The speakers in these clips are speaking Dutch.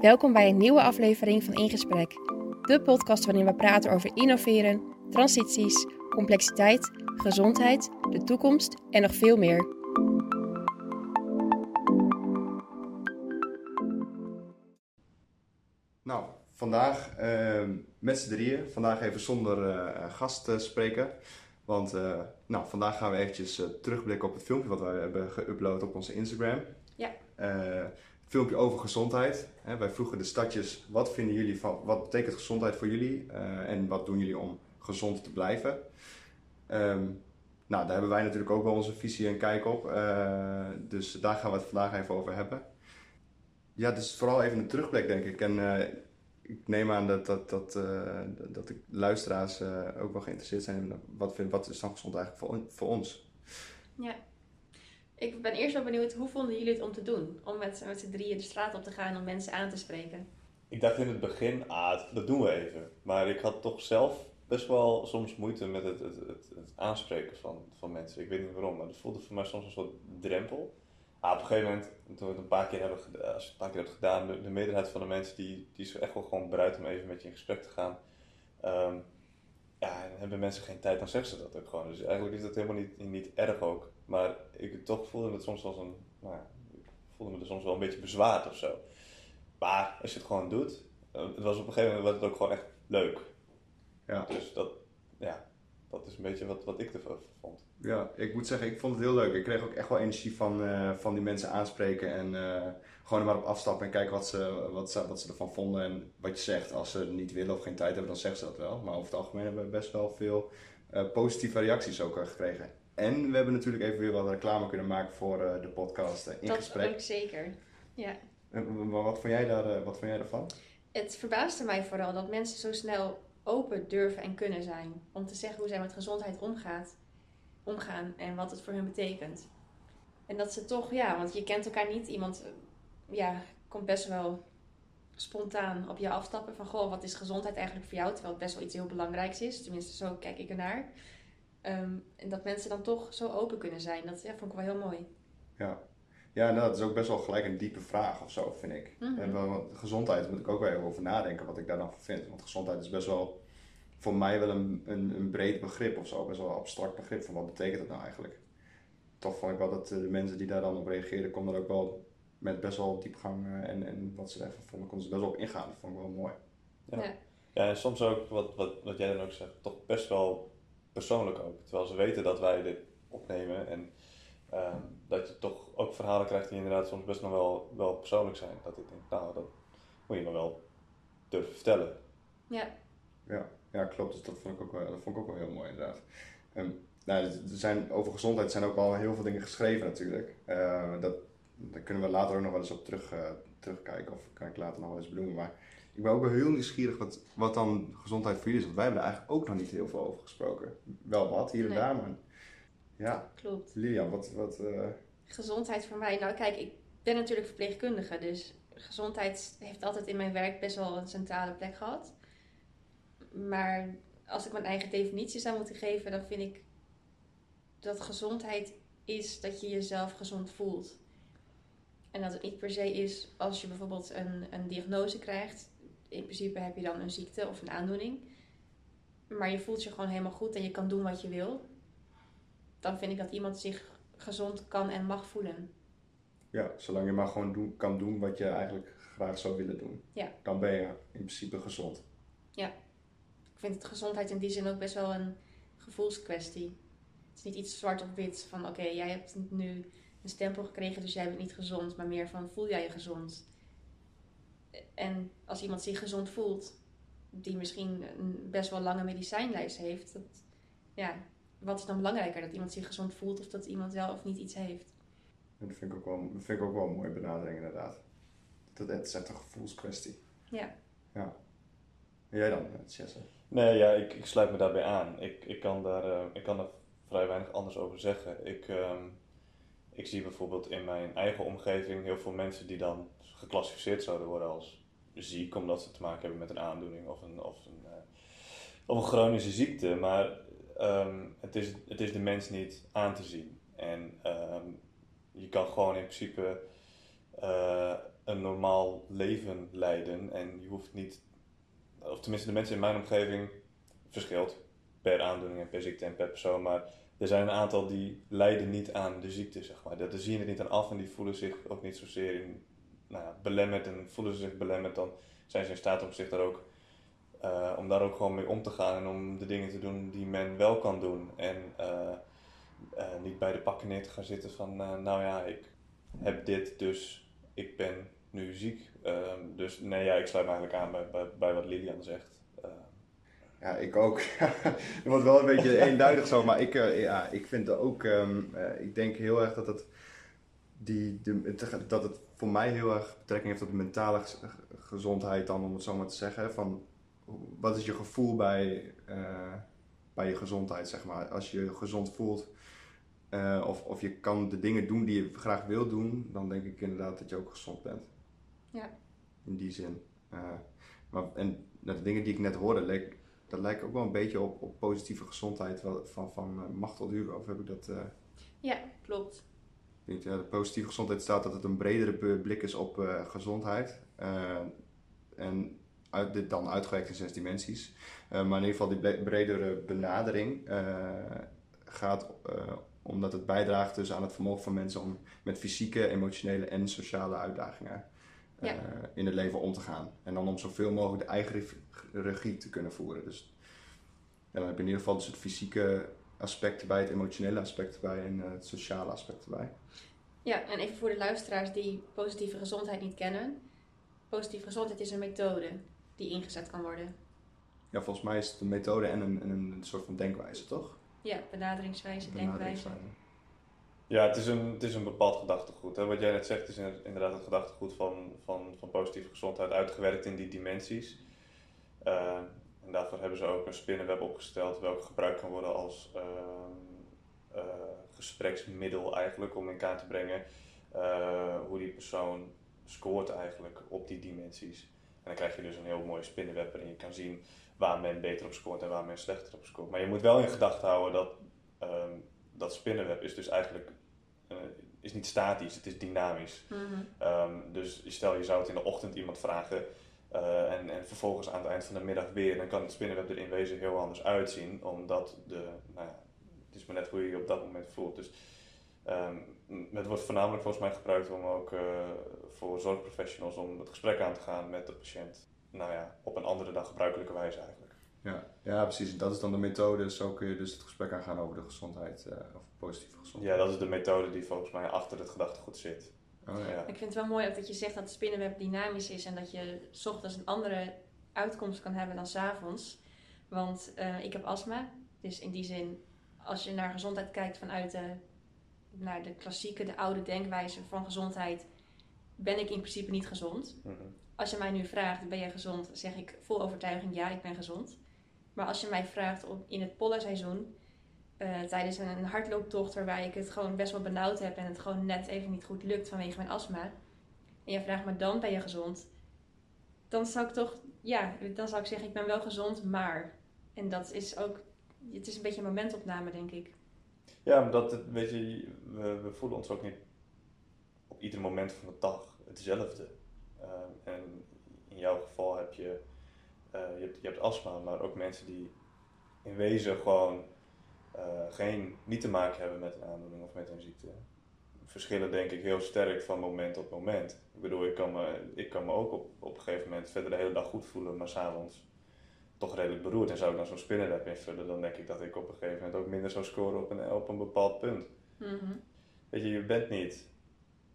Welkom bij een nieuwe aflevering van In Gesprek. De podcast waarin we praten over innoveren, transities, complexiteit, gezondheid, de toekomst en nog veel meer. Nou, vandaag uh, met z'n drieën. Vandaag even zonder uh, gast uh, spreken. Want uh, nou, vandaag gaan we eventjes terugblikken op het filmpje wat wij hebben geüpload op onze Instagram. Ja. Filmpje over gezondheid. Hè, wij vroegen de stadjes, wat vinden jullie van, wat betekent gezondheid voor jullie? en wat doen jullie om gezond te blijven? Um, nou, daar hebben wij natuurlijk ook wel onze visie en kijk op. dus daar gaan we het vandaag even over hebben. Ja, dus vooral even een terugblik, denk ik. En uh, ik neem aan dat, dat, dat, dat de luisteraars ook wel geïnteresseerd zijn in wat, wat is dan gezond eigenlijk voor, voor ons. Ja, ik ben eerst wel benieuwd, hoe vonden jullie het om te doen? Om met, met z'n drieën de straat op te gaan om mensen aan te spreken? Ik dacht in het begin, ah, dat doen we even. Maar ik had toch zelf best wel soms moeite met het, het, het, aanspreken van, van mensen. Ik weet niet waarom, maar het voelde voor mij soms een soort drempel. Ah, op een gegeven moment, toen we het een paar keer hebben, als je het een paar keer hebt gedaan, de, de, meerderheid van de mensen die, die is echt wel gewoon bereid om even met je in gesprek te gaan. Um, ja, en hebben mensen geen tijd, dan zeggen ze dat ook gewoon. Dus eigenlijk is dat helemaal niet, niet erg ook. Maar ik toch voelde het soms als een, nou ik voelde me er soms wel een beetje bezwaard of zo. Maar als je het gewoon doet, eh, het was op een gegeven moment werd het ook gewoon echt leuk. Ja. Dus dat, ja, dat is een beetje wat, wat ik ervan vond. Ja, ik moet zeggen, ik vond het heel leuk. Ik kreeg ook echt wel energie van, uh, van die mensen aanspreken en uh, gewoon er maar op afstappen en kijken wat ze, wat, ze, wat ze ervan vonden. En wat je zegt, als ze niet willen of geen tijd hebben, dan zeggen ze dat wel. Maar over het algemeen hebben we best wel veel uh, positieve reacties ook gekregen. En we hebben natuurlijk even weer wat reclame kunnen maken voor de podcast In dat Gesprek. Dat ook zeker, ja. En wat vond jij, daar, wat vond jij daarvan? Het verbaasde mij vooral dat mensen zo snel open durven en kunnen zijn. Om te zeggen hoe zij met gezondheid omgaat omgaan en wat het voor hun betekent. En dat ze toch, ja, want je kent elkaar niet. Iemand eh, ja, komt best wel spontaan op je afstappen van goh, wat is gezondheid eigenlijk voor jou? Terwijl het best wel iets heel belangrijks is. Tenminste, zo kijk ik ernaar. Um, en dat mensen dan toch zo open kunnen zijn, dat ja, vond ik wel heel mooi. Ja. Ja, nou, dat is ook best wel gelijk een diepe vraag of zo, vind ik. Mm -hmm. En wel, gezondheid moet ik ook wel even over nadenken wat ik daar dan van vind. Want gezondheid is best wel voor mij wel een, een, een breed begrip of zo, best wel een abstract begrip van wat betekent dat nou eigenlijk. Toch vond ik wel dat de mensen die daar dan op reageerden, konden er ook wel met best wel diepgang en, en wat ze ervan vonden, konden ze best wel op ingaan. Dat vond ik wel mooi. Ja, ja. ja en soms ook, wat, wat, wat jij dan ook zegt, toch best wel persoonlijk ook. Terwijl ze weten dat wij dit opnemen en uh, dat je toch ook verhalen krijgt die inderdaad soms best nog wel, wel persoonlijk zijn. Dat ik denk, nou, dat moet je nog wel durven vertellen. Ja. Ja. Ja, klopt. Dus dat vond ik ook wel, dat vond ik ook wel heel mooi inderdaad. Um, nou, er zijn, over gezondheid zijn ook al heel veel dingen geschreven natuurlijk. Uh, dat, daar kunnen we later ook nog wel eens op terug, uh, terugkijken. Of kan ik later nog wel eens benoemen. Maar ik ben ook wel heel nieuwsgierig wat, wat dan gezondheid voor jullie is. Want wij hebben er eigenlijk ook nog niet heel veel over gesproken. Wel wat, hier en Nee. daar, maar ja. Klopt. Lilian, wat... wat uh... Gezondheid voor mij. Nou, kijk, ik ben natuurlijk verpleegkundige. Dus gezondheid heeft altijd in mijn werk best wel een centrale plek gehad. Maar als ik mijn eigen definitie zou moeten geven, dan vind ik dat gezondheid is dat je jezelf gezond voelt. En dat het niet per se is als je bijvoorbeeld een, een diagnose krijgt. In principe heb je dan een ziekte of een aandoening. Maar je voelt je gewoon helemaal goed en je kan doen wat je wil. Dan vind ik dat iemand zich gezond kan en mag voelen. Ja, zolang je maar gewoon doen, kan doen wat je eigenlijk graag zou willen doen. Ja. Dan ben je in principe gezond. Ja. Ik vind het gezondheid in die zin ook best wel een gevoelskwestie. Het is niet iets zwart op wit van oké, okay, jij hebt nu een stempel gekregen, dus jij bent niet gezond, maar meer van voel jij je gezond? En als iemand zich gezond voelt, die misschien een best wel lange medicijnlijst heeft, dat, ja, wat is dan belangrijker? Dat iemand zich gezond voelt of dat iemand wel of niet iets heeft? En dat vind ik ook wel, dat vind ik ook wel een mooie benadering inderdaad. Dat, het is echt een gevoelskwestie. Ja. Ja. En jij dan, Jesse? Nee, ja, ik, ik sluit me daarbij aan. Ik, ik, kan daar, uh, ik kan daar vrij weinig anders over zeggen. Ik, uh, ik zie bijvoorbeeld in mijn eigen omgeving heel veel mensen die dan geclassificeerd zouden worden als ziek, omdat ze te maken hebben met een aandoening of een, of een, uh, of een chronische ziekte. Maar um, het, is, het is de mens niet aan te zien. En um, je kan gewoon in principe uh, een normaal leven leiden. En je hoeft niet, of tenminste de mensen in mijn omgeving, verschilt per aandoening en per ziekte en per persoon. Maar er zijn een aantal die lijden niet aan de ziekte, zeg maar. Dat zien er niet aan af en die voelen zich ook niet zozeer in, belemmerd. En voelen ze zich belemmerd, dan zijn ze in staat om zich daar ook, eh, om daar ook gewoon mee om te gaan. En om de dingen te doen die men wel kan doen. En eh, eh, niet bij de pakken neer te gaan zitten van, nou ja, ik heb dit, dus ik ben nu ziek. Ehm, dus nee, ja, ik sluit me eigenlijk aan bij, bij, bij wat Lilian zegt. Ja, ik ook. het wordt wel een beetje eenduidig zo, maar ik, uh, ja, ik vind ook, um, uh, ik denk heel erg dat het, die, de, dat het voor mij heel erg betrekking heeft op de mentale gezondheid dan, om het zo maar te zeggen. Van, wat is je gevoel bij, uh, bij je gezondheid, zeg maar. Als je je gezond voelt of, of je kan de dingen doen die je graag wil doen, dan denk ik inderdaad dat je ook gezond bent. Ja. In die zin. maar, en de dingen die ik net hoorde, leek, dat lijkt ook wel een beetje op, op positieve gezondheid van, van Machtel Hugo. Of heb ik dat... Ja, klopt. Ja, de positieve gezondheid staat dat het een bredere blik is op uh, gezondheid. en uit, dit dan uitgewerkt in zes dimensies. maar in ieder geval die bredere benadering gaat omdat het bijdraagt dus aan het vermogen van mensen om met fysieke, emotionele en sociale uitdagingen ja. in het leven om te gaan. En dan om zoveel mogelijk de eigen regie te kunnen voeren. Dus dan heb je in ieder geval dus het fysieke aspect erbij, het emotionele aspect erbij en uh, het sociale aspect erbij. Ja, en even voor de luisteraars die positieve gezondheid niet kennen. Positieve gezondheid is een methode die ingezet kan worden. Ja, volgens mij is het een methode en een, en een soort van denkwijze, toch? Ja, benaderingswijze, denkwijze. Ja, het is een, het is een bepaald gedachtegoed. Hè? Wat jij net zegt is inderdaad het gedachtegoed van, van, van positieve gezondheid uitgewerkt in die dimensies. Uh, en daarvoor hebben ze ook een spinnenweb opgesteld, welke gebruikt kan worden als uh, uh, gespreksmiddel eigenlijk om in kaart te brengen hoe die persoon scoort eigenlijk op die dimensies. En dan krijg je dus een heel mooie spinnenweb waarin je kan zien waar men beter op scoort en waar men slechter op scoort. Maar je moet wel in gedachten houden dat ehm, dat spinnenweb is dus eigenlijk is niet statisch, het is dynamisch. Mm dus stel je zou het in de ochtend iemand vragen uh, en, en vervolgens aan het eind van de middag weer, dan kan het spinnenweb er in wezen heel anders uitzien, omdat de, nou ja, het is maar net hoe je je op dat moment voelt. Dus um, het wordt voornamelijk volgens mij gebruikt om ook uh, voor zorgprofessionals om het gesprek aan te gaan met de patiënt, nou ja, op een andere dan gebruikelijke wijze eigenlijk. Ja, ja, precies. Dat is dan de methode. Zo kun je dus het gesprek aangaan over de gezondheid, uh, of positieve gezondheid. Ja, dat is de methode die volgens mij achter het gedachtegoed zit. Oh, ja. Ik vind het wel mooi ook dat je zegt dat het spinnenweb dynamisch is en dat je s ochtends een andere uitkomst kan hebben dan s avonds. Want uh, ik heb astma, dus in die zin, als je naar gezondheid kijkt vanuit de, naar de klassieke, de oude denkwijze van gezondheid, ben ik in principe niet gezond. Mm -hmm. Als je mij nu vraagt, ben jij gezond? zeg ik vol overtuiging, ja, ik ben gezond. Maar als je mij vraagt om in het pollenseizoen, uh, tijdens een hardlooptocht waarbij ik het gewoon best wel benauwd heb en het gewoon net even niet goed lukt vanwege mijn astma. En je vraagt me dan ben je gezond? Dan zou ik toch, ja, dan zou ik zeggen ik ben wel gezond, maar. En dat is ook, het is een beetje een momentopname denk ik. Ja, maar dat, weet je, we, we voelen ons ook niet op ieder moment van de dag hetzelfde. Uh, en in jouw geval heb je uh, je, hebt, je hebt astma, maar ook mensen die in wezen gewoon geen, niet te maken hebben met een aandoening of met een ziekte. Verschillen denk ik heel sterk van moment tot moment. Ik bedoel, ik kan me, ik kan me ook op, op een gegeven moment verder de hele dag goed voelen, maar s'avonds toch redelijk beroerd. En zou ik dan zo'n spinnenweb invullen, dan denk ik dat ik op een gegeven moment ook minder zou scoren op een, op een bepaald punt. Mm -hmm. Weet je, je bent niet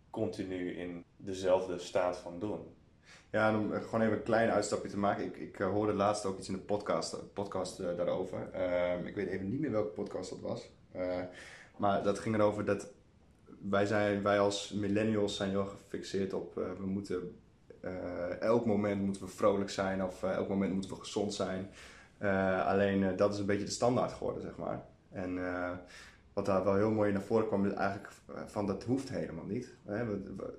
continu in dezelfde staat van doen. Ja, om gewoon even een klein uitstapje te maken. Ik, ik uh, hoorde laatst ook iets in de podcast, podcast uh, daarover. Uh, ik weet even niet meer welke podcast dat was. Eh, maar dat ging erover dat wij, zijn, wij als millennials zijn heel gefixeerd op... we moeten elk moment moeten we vrolijk zijn of elk moment moeten we gezond zijn. alleen dat is een beetje de standaard geworden, zeg maar. En wat daar wel heel mooi naar voren kwam, is eigenlijk van dat hoeft helemaal niet.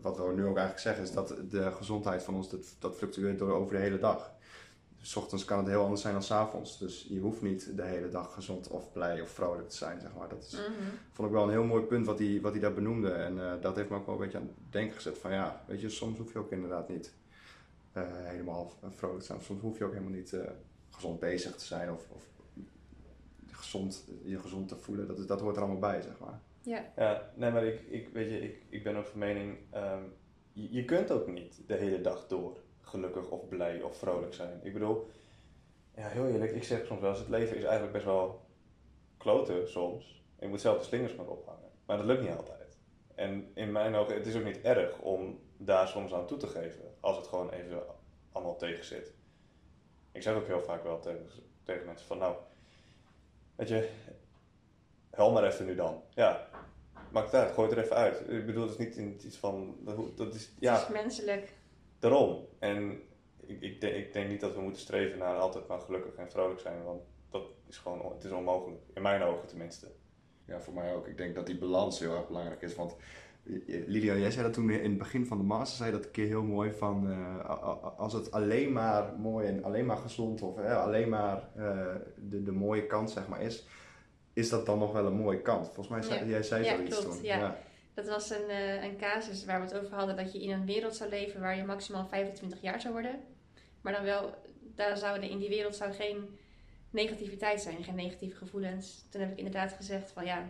Wat we nu ook eigenlijk zeggen is dat de gezondheid van ons, dat, dat fluctueert door over de hele dag. S ochtends kan het heel anders zijn dan s avonds. Dus je hoeft niet de hele dag gezond of blij of vrolijk te zijn, zeg maar. Dat is, Mhm. vond ik wel een heel mooi punt wat hij, wat hij daar benoemde. En eh, dat heeft me ook wel een beetje aan het denken gezet van ja, weet je, soms hoef je ook inderdaad niet eh, helemaal vrolijk te zijn. Soms hoef je ook helemaal niet eh, gezond bezig te zijn of, of gezond, je gezond te voelen. Dat, is, dat hoort er allemaal bij, zeg maar. Ja. Ja, nee, maar ik, ik, weet je, ik, ik ben ook van mening, ehm, je, je kunt ook niet de hele dag door gelukkig of blij of vrolijk zijn. Ik bedoel, ja, heel eerlijk, ik zeg soms wel eens, het leven is eigenlijk best wel kloten soms. Je moet zelf de slingers maar ophangen. Maar dat lukt niet altijd. En in mijn ogen, het is ook niet erg om daar soms aan toe te geven, als het gewoon even allemaal tegen zit. Ik zeg ook heel vaak wel tegen, tegen mensen van, nou, weet je, hel maar even nu dan. Ja, maakt het uit, gooi het er even uit. Ik bedoel, het is niet in- iets van, dat, dat is, Het ja, is menselijk. daarom. En ik, ik, denk, ik denk niet dat we moeten streven naar altijd maar gelukkig en vrolijk zijn, want dat is gewoon, on- het is onmogelijk. In mijn ogen tenminste. Ja, voor mij ook. Ik denk dat die balans heel erg belangrijk is. Want Lilian, jij zei dat toen in het begin van de master, zei dat een keer heel mooi van eh, als het alleen maar mooi en alleen maar gezond of alleen maar eh, de, de mooie kant zeg maar is, is dat dan nog wel een mooie kant? Volgens mij zei Ja. jij zei Ja, zoiets klopt, toen. ja. Dat was een, eh, een casus waar we het over hadden dat je in een wereld zou leven waar je maximaal 25 jaar zou worden. Maar dan wel, daar zouden in die wereld zou geen negativiteit zijn, geen negatieve gevoelens. Toen heb ik inderdaad gezegd van ja,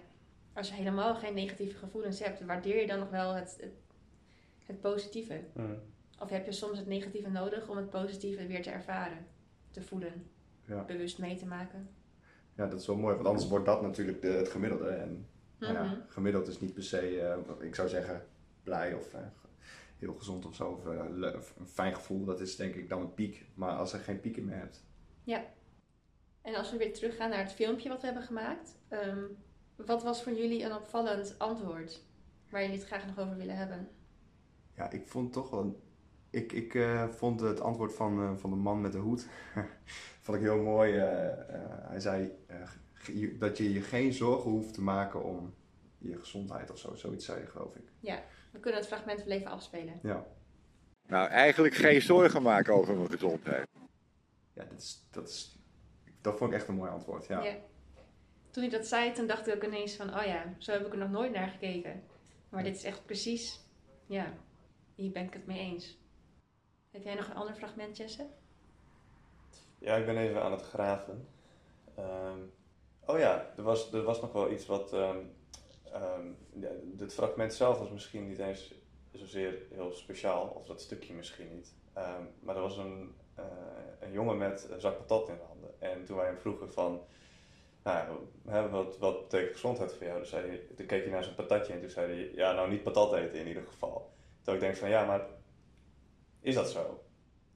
als je helemaal geen negatieve gevoelens hebt, waardeer je dan nog wel het, het, het positieve? Of heb je soms het negatieve nodig om het positieve weer te ervaren, te voelen, Ja. bewust mee te maken? ja, dat is wel mooi. Want anders wordt dat natuurlijk de, het gemiddelde. En nou ja, Mhm. gemiddeld is niet per se, eh, ik zou zeggen, blij of eh, heel gezond of zo. Of eh, of een fijn gevoel. Dat is denk ik dan een piek. Maar als er geen pieken meer hebt. En als we weer teruggaan naar het filmpje wat we hebben gemaakt, ehm, wat was voor jullie een opvallend antwoord waar jullie het graag nog over willen hebben? Ja, ik vond toch wel. een- Ik, ik eh, vond het antwoord van, eh, van de man met de hoed vond ik heel mooi. eh, hij zei eh, dat je je geen zorgen hoeft te maken om je gezondheid of zo. Zoiets zei je, geloof ik. We kunnen het fragment wel even afspelen. Ja, Nou, eigenlijk geen zorgen maken over mijn gezondheid. ja dat, is, dat, is, dat vond ik echt een mooi antwoord. Ja. Ja. Toen hij dat zei, toen dacht ik ook ineens van, oh ja, zo heb ik er nog nooit naar gekeken. Maar dit is echt precies, ja, hier ben ik het mee eens. Heb jij nog een ander fragment, Jesse? Ja, ik ben even aan het graven. Ehm, oh ja, er was, er was nog wel iets wat. ehm ehm, ja, het fragment zelf was misschien niet eens zozeer heel speciaal, of dat stukje misschien niet. Maar er was een, eh, een jongen met een zak patat in de handen. En toen wij hem vroegen van. Nou, wat, wat betekent gezondheid voor jou? Dus zei toen keek hij naar zijn patatje en toen zei hij: Ja, nou niet patat eten in ieder geval. Terwijl ik denk van ja, maar is dat zo?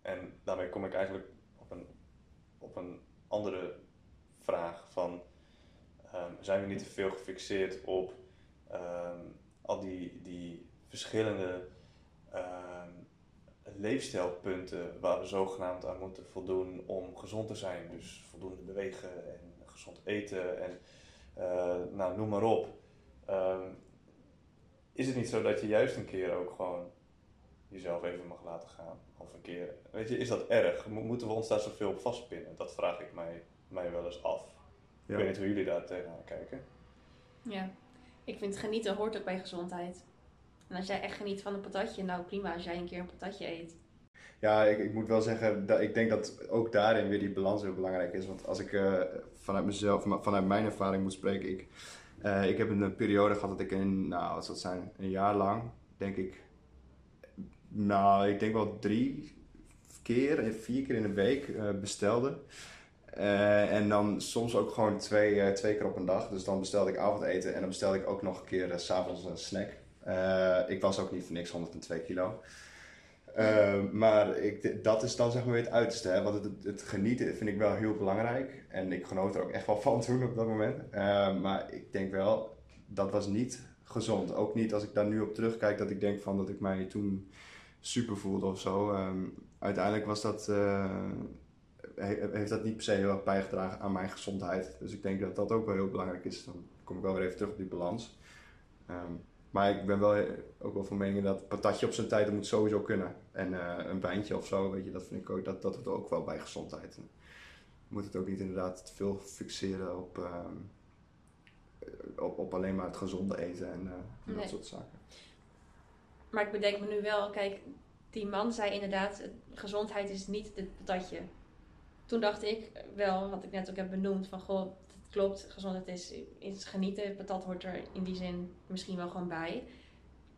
En daarmee kom ik eigenlijk op een op een andere vraag van ehm, zijn we niet te veel gefixeerd op ehm, al die, die verschillende ehm, leefstijlpunten waar we zogenaamd aan moeten voldoen om gezond te zijn. Dus voldoende bewegen en gezond eten en eh, nou, noem maar op. Ehm, is het niet zo dat je juist een keer ook gewoon jezelf even mag laten gaan? Of een keer, weet je, is dat erg? Mo- Moeten we ons daar zoveel op vastpinnen? Dat vraag ik mij, mij wel eens af. Ik weet niet hoe jullie daar tegenaan kijken. Ja, ik vind genieten hoort ook bij gezondheid. En als jij echt geniet van een patatje, nou prima als jij een keer een patatje eet. Ja, ik, ik moet wel zeggen, dat, ik denk dat ook daarin weer die balans heel belangrijk is. Want als ik eh, vanuit mezelf, vanuit mijn ervaring moet spreken, ik, eh, ik heb een periode gehad dat ik in, nou, wat zou het zijn, een jaar lang, denk ik, nou, ik denk wel drie keer, eh, vier keer in de week eh, bestelde. Eh, en dan soms ook gewoon twee, eh, twee keer op een dag. Dus dan bestelde ik avondeten en dan bestelde ik ook nog een keer s s'avonds een snack. Eh, ik was ook niet voor niks 102 kilo. Uh, maar ik, dat is dan zeg maar weer het uiterste. Hè? Want het, het genieten vind ik wel heel belangrijk. En ik genoot er ook echt wel van toen op dat moment. Uh, maar ik denk wel, dat was niet gezond. Ook niet als ik daar nu op terugkijk, dat ik denk van dat ik mij toen super voelde of zo. Um, uiteindelijk was dat, he, heeft dat niet per se heel erg bijgedragen aan mijn gezondheid. Dus ik denk dat dat ook wel heel belangrijk is. Dan kom ik wel weer even terug op die balans. Um, maar ik ben wel eh, ook wel van mening dat patatje op zijn tijd dat moet sowieso kunnen. En eh, een wijntje of zo, weet je, dat vind ik ook, dat, dat het ook wel bij gezondheid. En je moet het ook niet inderdaad te veel fixeren op, ehm, op, op alleen maar het gezonde eten en, eh, en Nee. dat soort zaken. Maar ik bedenk me nu wel, kijk, die man zei inderdaad, gezondheid is niet het patatje. Toen dacht ik wel, wat ik net ook heb benoemd, van goh, klopt, gezondheid is, is genieten. Patat hoort er in die zin misschien wel gewoon bij.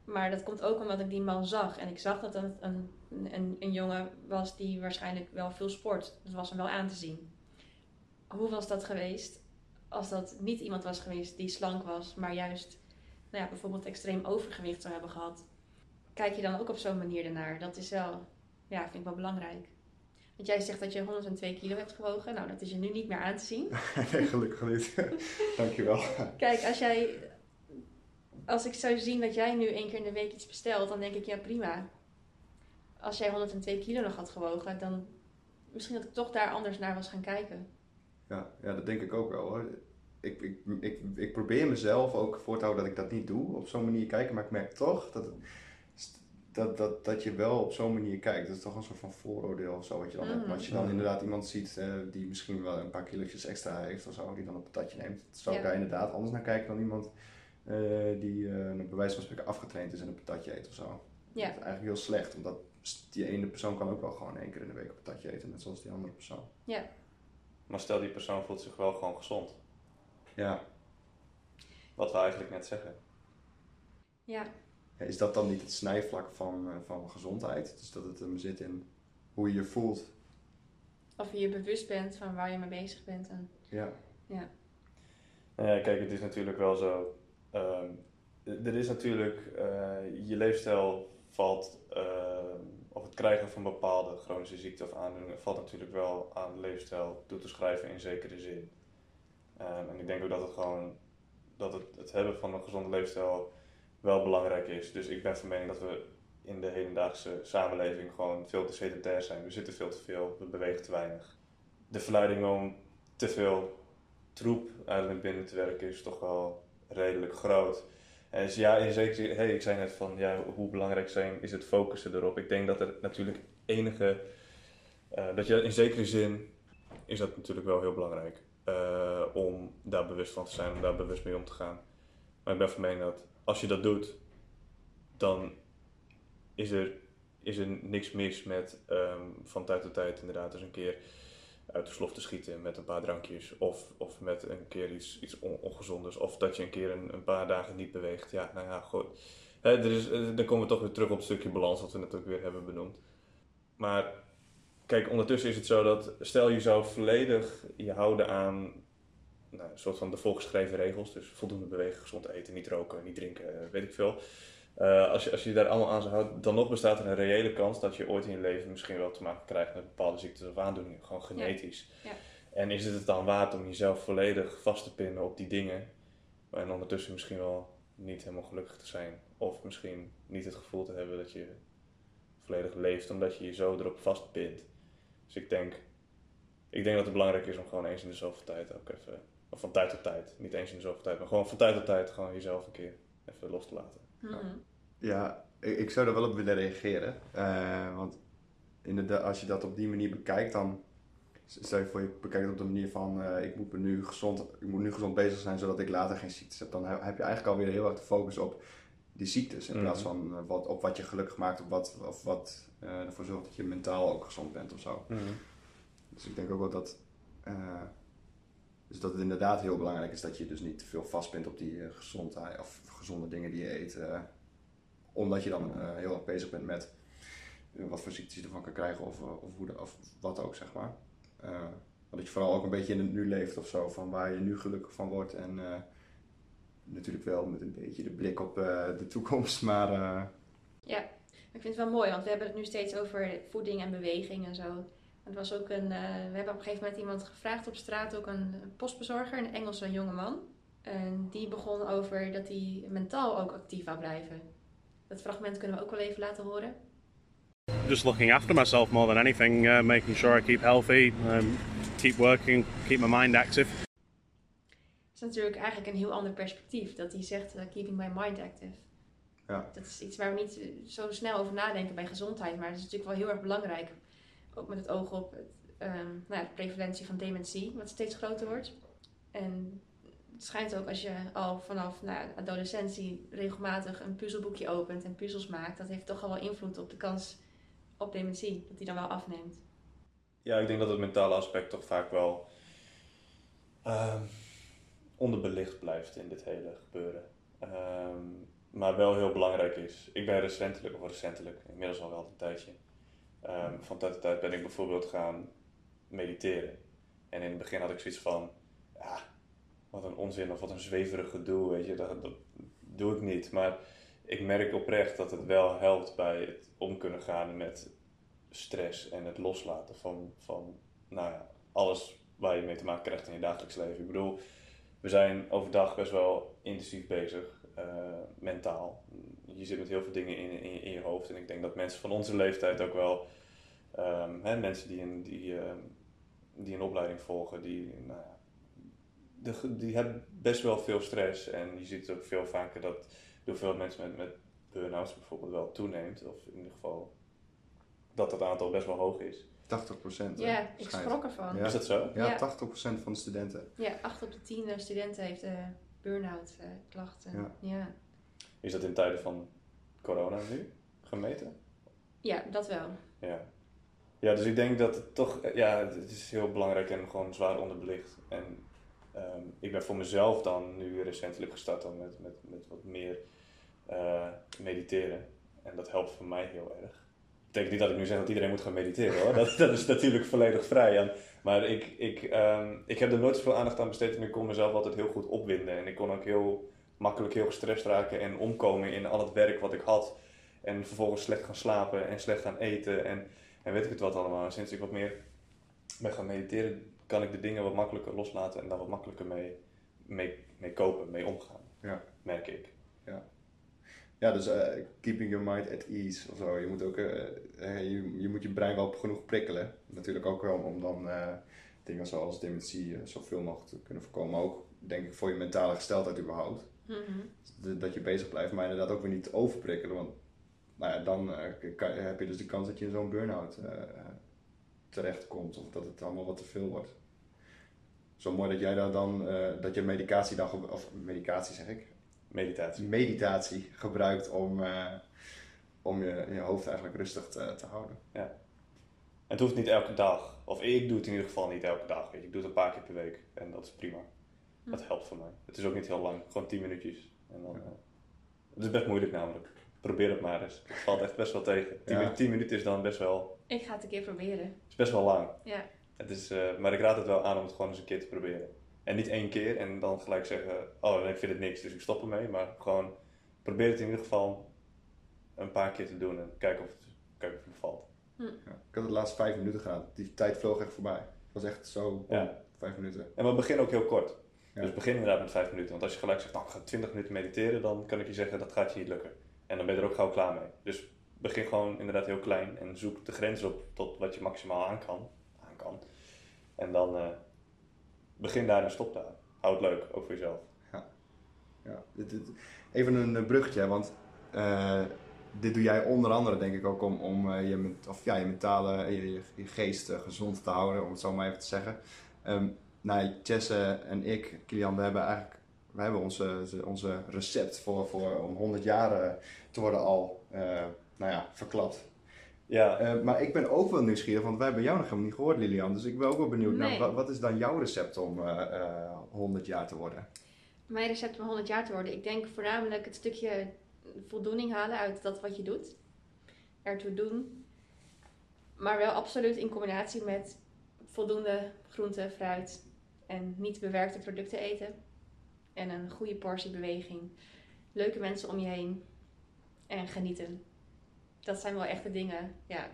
Maar dat komt ook omdat ik die man zag. En ik zag dat het een, een, een jongen was die waarschijnlijk wel veel sport. Dat was hem wel aan te zien. Hoe was dat geweest als dat niet iemand was geweest die slank was, maar juist nou ja, bijvoorbeeld extreem overgewicht zou hebben gehad? Kijk je dan ook op zo'n manier ernaar? Dat is wel, ja, vind ik wel belangrijk. Want jij zegt dat je 102 kilo hebt gewogen. Nou, dat is je nu niet meer aan te zien. nee, gelukkig niet. Dankjewel. Kijk, als jij. Als ik zou zien dat jij nu één keer in de week iets bestelt, dan denk ik ja prima. Als jij 102 kilo nog had gewogen, dan misschien dat ik toch daar anders naar was gaan kijken. Ja, ja, dat denk ik ook wel hoor. Ik, ik, ik, ik probeer mezelf ook voor te houden dat ik dat niet doe, op zo'n manier kijken, maar ik merk toch dat, het, dat, dat, dat je wel op zo'n manier kijkt. Dat is toch een soort van vooroordeel of zo wat je dan hebt. Mhm. Maar als je dan inderdaad iemand ziet eh, die misschien wel een paar kilo's extra heeft of zo, die dan een patatje neemt, zou ik Ja. daar inderdaad anders naar kijken dan iemand eh, die eh bij wijze van spreken afgetraind is en een patatje eet of zo. Ja. Dat is eigenlijk heel slecht, omdat die ene persoon kan ook wel gewoon één keer in de week een patatje eten, net zoals die andere persoon. Maar stel die persoon voelt zich wel gewoon gezond. Ja, Wat we eigenlijk net zeggen. Ja, Ja, is dat dan niet het snijvlak van, eh, van gezondheid? Dus dat het hem zit in hoe je je voelt. of je je bewust bent van waar je mee bezig bent. En, Ja, Nou ja, kijk, het is natuurlijk wel zo. ehm, er is natuurlijk, eh, je leefstijl valt, ehm, of het krijgen van bepaalde chronische ziekte of aandoeningen, valt natuurlijk wel aan de leefstijl toe te schrijven in zekere zin. Ehm, en ik denk ook dat het gewoon, dat het, het hebben van een gezonde leefstijl wel belangrijk is. Dus ik ben van mening dat we in de hedendaagse samenleving gewoon veel te sedentair zijn. We zitten veel te veel, we bewegen te weinig. De verleiding om te veel troep eigenlijk binnen te werken is toch wel redelijk groot. En dus ja, in zekere hey, ik zei net van ja, hoe belangrijk zijn is het focussen erop. Ik denk dat er natuurlijk enige, eh, dat je in zekere zin is dat natuurlijk wel heel belangrijk eh, om daar bewust van te zijn, om daar bewust mee om te gaan. Maar ik ben van mening dat als je dat doet, dan is er, is er niks mis met ehm, van tijd tot tijd inderdaad eens een keer uit de slof te schieten met een paar drankjes. Of, of met een keer iets, iets on- ongezonders. Of dat je een keer een, een paar dagen niet beweegt. Ja, nou ja, goed. Hè, er is, eh, dan komen we toch weer terug op het stukje balans wat we net ook weer hebben benoemd. Maar kijk, ondertussen is het zo dat stel je zou volledig je houden aan nou, een soort van de voorgeschreven regels. Dus voldoende bewegen, gezond eten, niet roken, niet drinken, eh, weet ik veel. Eh, als, je, als je je daar allemaal aan zou houden, dan nog bestaat er een reële kans dat je ooit in je leven misschien wel te maken krijgt met bepaalde ziektes of aandoeningen, gewoon genetisch. Ja. En is het het dan waard om jezelf volledig vast te pinnen op die dingen en ondertussen misschien wel niet helemaal gelukkig te zijn? Of misschien niet het gevoel te hebben dat je volledig leeft omdat je je zo erop vastpint. Dus ik denk, ik denk dat het belangrijk is om gewoon eens in de zoveel tijd ook even, of van tijd tot tijd, niet eens in de zoveel tijd, maar gewoon van tijd tot tijd gewoon jezelf een keer even los te laten. Mhm. ja ik, ik zou daar wel op willen reageren. Eh, want inderdaad, als je dat op die manier bekijkt, dan stel je voor je bekijkt het op de manier van eh, ik, moet me nu gezond, ik moet nu gezond bezig zijn zodat ik later geen ziektes heb. Dan he- heb je eigenlijk alweer heel erg de focus op die ziektes in Mhm. plaats van eh, wat, op wat je gelukkig maakt of wat, of wat eh, ervoor zorgt dat je mentaal ook gezond bent of zo. Dus ik denk ook wel dat, eh, dus dat het inderdaad heel belangrijk is dat je dus niet te veel vastbent op die eh, gezondheid of gezonde dingen die je eet. eh, omdat je dan eh, heel erg bezig bent met wat voor ziektes je ervan kan krijgen of, of, hoe de- of wat ook, zeg maar. Maar dat je vooral ook een beetje in het nu leeft of zo, van waar je nu gelukkig van wordt. En natuurlijk wel met een beetje de blik op de toekomst, maar eh, Ik vind het wel mooi, want we hebben het nu steeds over voeding en beweging en zo. Het was ook een, eh, we hebben op een gegeven moment iemand gevraagd op straat, ook een postbezorger, een Engelse jongeman. En die begon over dat hij mentaal ook actief wou blijven. Dat fragment kunnen we ook wel even laten horen. just looking after myself more than anything, uh, making sure I keep healthy, um, keep working, keep my mind active. Dat is natuurlijk eigenlijk een heel ander perspectief. Dat hij zegt, eh, keeping my mind active. Ja. Dat is iets waar we niet zo snel over nadenken bij gezondheid, maar het is natuurlijk wel heel erg belangrijk. Ook met het oog op het, ehm, nou ja, de prevalentie van dementie, wat steeds groter wordt. En het schijnt ook als je al vanaf nou, adolescentie regelmatig een puzzelboekje opent en puzzels maakt, dat heeft toch al wel invloed op de kans op dementie, dat die dan wel afneemt. Ja, ik denk dat het mentale aspect toch vaak wel ehm, onderbelicht blijft in dit hele gebeuren. Ehm, maar wel heel belangrijk is. Ik ben recentelijk, of recentelijk, inmiddels al wel een tijdje, ehm, van tijd tot tijd ben ik bijvoorbeeld gaan mediteren. En in het begin had ik zoiets van, ja, wat een onzin of wat een zweverig gedoe, weet je, dat, dat doe ik niet. Maar ik merk oprecht dat het wel helpt bij het om kunnen gaan met stress en het loslaten van, van nou ja, alles waar je mee te maken krijgt in je dagelijks leven. Ik bedoel, we zijn overdag best wel intensief bezig, eh, mentaal. Je zit met heel veel dingen in, in, in je hoofd. En ik denk dat mensen van onze leeftijd ook wel, ehm, hè, mensen die een, die, ehm, die een opleiding volgen, die, nou de, die hebben best wel veel stress. En je ziet ook veel vaker dat de hoeveelheid mensen met, met burn-outs bijvoorbeeld wel toeneemt. Of in ieder geval dat dat aantal best wel hoog is. 80 procent. Ja, ik schrok ervan. Ja. Is dat zo? Ja, Ja. 80 procent van de studenten. Ja, 8 op de 10 eh, studenten heeft eh burn-out eh, klachten. Ja. Ja. Is dat in tijden van corona nu gemeten? ja, dat wel. Ja. Ja, dus ik denk dat het toch, eh, ja, het is heel belangrijk en gewoon zwaar onderbelicht. En ehm, ik ben voor mezelf dan nu recentelijk gestart dan met, met, met wat meer eh, mediteren. En dat helpt voor mij heel erg. Ik denk niet dat ik nu zeg dat iedereen moet gaan mediteren hoor. Dat, dat is natuurlijk volledig vrij. En, maar ik, ik, ehm, ik heb er nooit zoveel aandacht aan besteed en ik kon mezelf altijd heel goed opwinden. En ik kon ook heel makkelijk heel gestrest raken en omkomen in al het werk wat ik had. En vervolgens slecht gaan slapen en slecht gaan eten en, en weet ik het wat allemaal. En sinds ik wat meer ben gaan mediteren, kan ik de dingen wat makkelijker loslaten en daar wat makkelijker mee, mee, mee kopen, mee omgaan. Ja. Merk ik. Ja, dus eh, keeping your mind at ease of zo. Je moet ook eh, eh, je, je moet je brein wel genoeg prikkelen. Natuurlijk ook wel om dan dingen zoals dementie zoveel mogelijk te kunnen voorkomen. Maar ook denk ik voor je mentale gesteldheid überhaupt. Mhm. Dat je bezig blijft, maar inderdaad ook weer niet overprikkelen. Want nou ja, dan eh, kan- heb je dus de kans dat je in zo'n burn-out eh, terechtkomt. Of dat het allemaal wat te veel wordt. Zo mooi dat jij daar dan, eh, dat je medicatie dan, of medicatie zeg ik, Meditatie. meditatie gebruikt om, eh, om je, je hoofd eigenlijk rustig te, te houden. En het hoeft niet elke dag. Of ik doe het in ieder geval niet elke dag. Weet je. Ik doe het een paar keer per week. En dat is prima. Dat helpt voor mij. Het is ook niet heel lang. Gewoon 10 minuutjes. En dan, Ja. eh, het is best moeilijk namelijk. Probeer het maar eens. Het valt echt best wel tegen. 10, Ja. minu- 10 minuten is dan best wel, Ik ga het een keer proberen. is best wel lang. Ja. Het is, eh, maar ik raad het wel aan om het gewoon eens een keer te proberen. En niet één keer en dan gelijk zeggen, oh ik vind het niks, dus ik stop ermee. Maar gewoon probeer het in ieder geval een paar keer te doen en kijken of het, kijken of het bevalt. Ja. Ik had het laatst vijf minuten gedaan. Die tijd vloog echt voorbij. Het was echt zo, Ja. vijf minuten. En we beginnen ook heel kort. Ja. Dus begin inderdaad met 5 minuten. Want als je gelijk zegt, nou, ik ga 20 minuten mediteren, dan kan ik je zeggen, dat gaat je niet lukken. En dan ben je er ook gauw klaar mee. Dus begin gewoon inderdaad heel klein en zoek de grens op tot wat je maximaal aan kan. Aan kan. En dan eh, begin daar en stop daar. Hou het leuk, ook voor jezelf. Ja. Dit, dit- even een bruggetje, want eh, dit doe jij onder andere denk ik ook om, om eh, je, of, ja, je mentale, je, je, geest gezond te houden, om het zo maar even te zeggen. Ehm nou, Jesse en ik, Kilian, we hebben eigenlijk we hebben onze, onze recept voor, voor om 100 jaar eh, te worden al eh, nou ja, verklapt. Ja, Eh, maar ik ben ook wel nieuwsgierig, want wij hebben jou nog helemaal niet gehoord, Lilian. Dus ik ben ook wel benieuwd naar Nee. wat, wat is dan jouw recept om eh, eh, 100 jaar te worden? Mijn recept om 100 jaar te worden. Ik denk voornamelijk het stukje voldoening halen uit dat wat je doet. Ertoe doen. Maar wel absoluut in combinatie met voldoende groente, fruit en niet bewerkte producten eten. En een goede portie beweging. Leuke mensen om je heen. En genieten. Dat zijn wel echte dingen. Ja,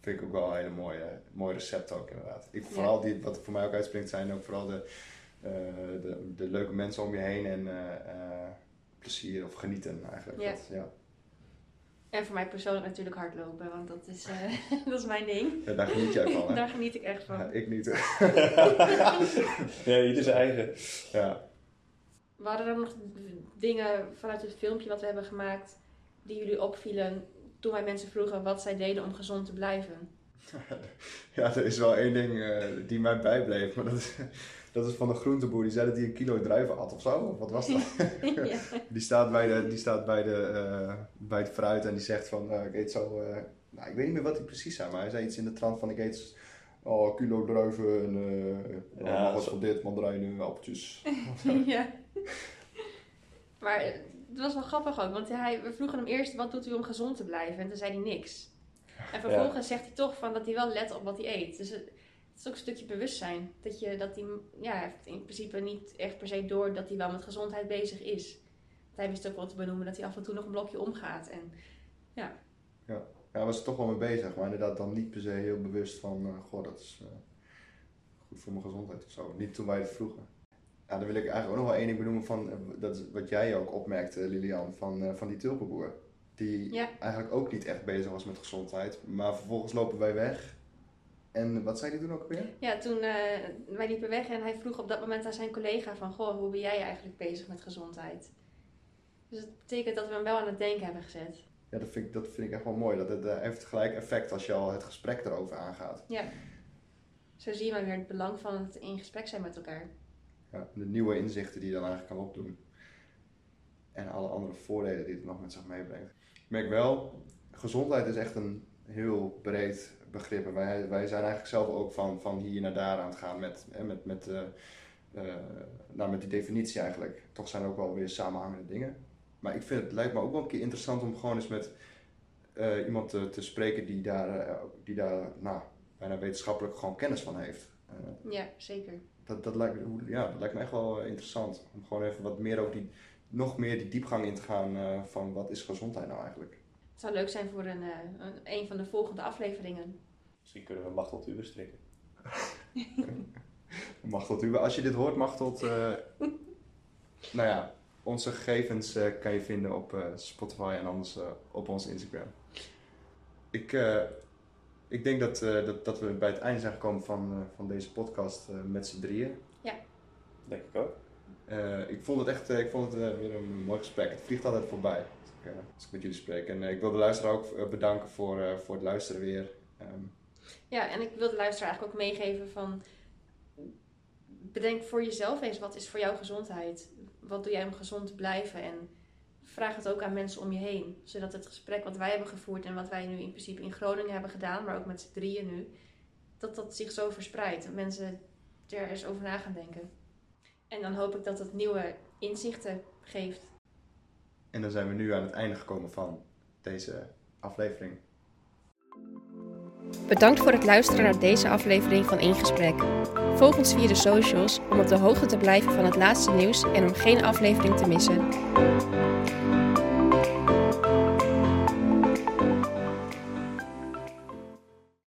Vind ik ook wel een hele mooie, mooi recept ook inderdaad. Ik, Ja. vooral die, wat voor mij ook uitspringt zijn ook vooral de, eh, de, de leuke mensen om je heen en eh, eh, plezier of genieten eigenlijk. Ja. Dat, ja. En voor mij persoonlijk natuurlijk hardlopen, want dat is, eh, dat is mijn ding. Ja, daar geniet jij van hè? Daar geniet ik echt van. Ja, ik niet. ja ieder zijn eigen. ja. Waren er nog dingen vanuit het filmpje wat we hebben gemaakt die jullie opvielen toen wij mensen vroegen wat zij deden om gezond te blijven? Ja, er is wel één ding eh, die mij bijbleef, maar dat is, dat is van de groenteboer. Die zei dat hij een kilo druiven had of zo. Of wat was dat? ja. Die staat bij, de, die staat bij, de, eh, bij het fruit en die zegt van, eh, ik eet zo... eh, nou, ik weet niet meer wat hij precies zei, maar hij zei iets in de trant van, ik eet oh, een kilo druiven en eh Ja, wat van dit, mandarijnen, appeltjes. ja. Maar het was wel grappig ook, want hij, we vroegen hem eerst wat doet u om gezond te blijven en toen zei hij niks. En vervolgens zegt hij toch van dat hij wel let op wat hij eet. Dus het, het is ook een stukje bewustzijn. Dat, je, dat hij, ja, heeft in principe niet echt per se door dat hij wel met gezondheid bezig is. Want hij wist ook wel te benoemen dat hij af en toe nog een blokje omgaat. En Ja, hij was er toch wel mee bezig, maar inderdaad dan niet per se heel bewust van, eh, goh, dat is eh, goed voor mijn gezondheid of zo. Niet toen wij het vroegen. Ja, dan wil ik eigenlijk ook nog wel één ding benoemen van, eh, dat wat jij ook opmerkte, Lilian, van, van die tulpenboer. Die Ja. eigenlijk ook niet echt bezig was met gezondheid, maar vervolgens lopen wij weg. En wat zei hij toen ook weer? ja, toen eh, wij liepen weg en hij vroeg op dat moment aan zijn collega van... Goh, hoe ben jij eigenlijk bezig met gezondheid? Dus dat betekent dat we hem wel aan het denken hebben gezet. Ja, dat vind ik, dat vind ik echt wel mooi. Dat het eh, heeft gelijk effect als je al het gesprek erover aangaat. Ja. Zo zie je maar weer het belang van het in gesprek zijn met elkaar. Ja, de nieuwe inzichten die je dan eigenlijk kan opdoen. En alle andere voordelen die het nog met zich meebrengt. Ik merk wel, gezondheid is echt een heel breed begrip. En wij, wij zijn eigenlijk zelf ook van, van hier naar daar aan het gaan met, met, met, nou, met die definitie eigenlijk. Toch zijn er ook wel weer samenhangende dingen. Maar ik vind het lijkt me ook wel een keer interessant om gewoon eens met eh, iemand te, te spreken die daar, die daar nou, bijna wetenschappelijk gewoon kennis van heeft. Ja, zeker. dat, dat, lijkt, ja, dat lijkt me echt wel interessant. Om gewoon even wat meer ook die, nog meer die diepgang in te gaan van wat is gezondheid nou eigenlijk. Het zou leuk zijn voor een, eh, een, een van de volgende afleveringen. Misschien kunnen we Machteld Uber strikken. Machteld, u- als je dit hoort, Machteld, eh nou ja, onze gegevens eh, kan je vinden op Spotify en anders op ons Instagram. Ik, ik denk dat, dat, dat we bij het einde zijn gekomen van, van deze podcast met z'n drieën. Denk ik ook. Ik vond het echt ik vond het, weer een mooi gesprek. Het vliegt altijd voorbij eh, als ik met jullie spreek. En eh, ik wil de luisteraar ook eh, bedanken voor, voor het luisteren weer. Ehm, Ja, en ik wil de luisteraar eigenlijk ook meegeven van... Bedenk voor jezelf eens, wat is voor jou gezondheid? Wat doe jij om gezond te blijven? En vraag het ook aan mensen om je heen. Zodat het gesprek wat wij hebben gevoerd en wat wij nu in principe in Groningen hebben gedaan... maar ook met z'n drieën nu, dat dat zich zo verspreidt. Dat mensen er eens over na gaan denken. En dan hoop ik dat het nieuwe inzichten geeft. En dan zijn we nu aan het einde gekomen van deze aflevering. Bedankt voor het luisteren naar deze aflevering van In Gesprek. Volg ons via de socials om op de hoogte te blijven van het laatste nieuws en om geen aflevering te missen.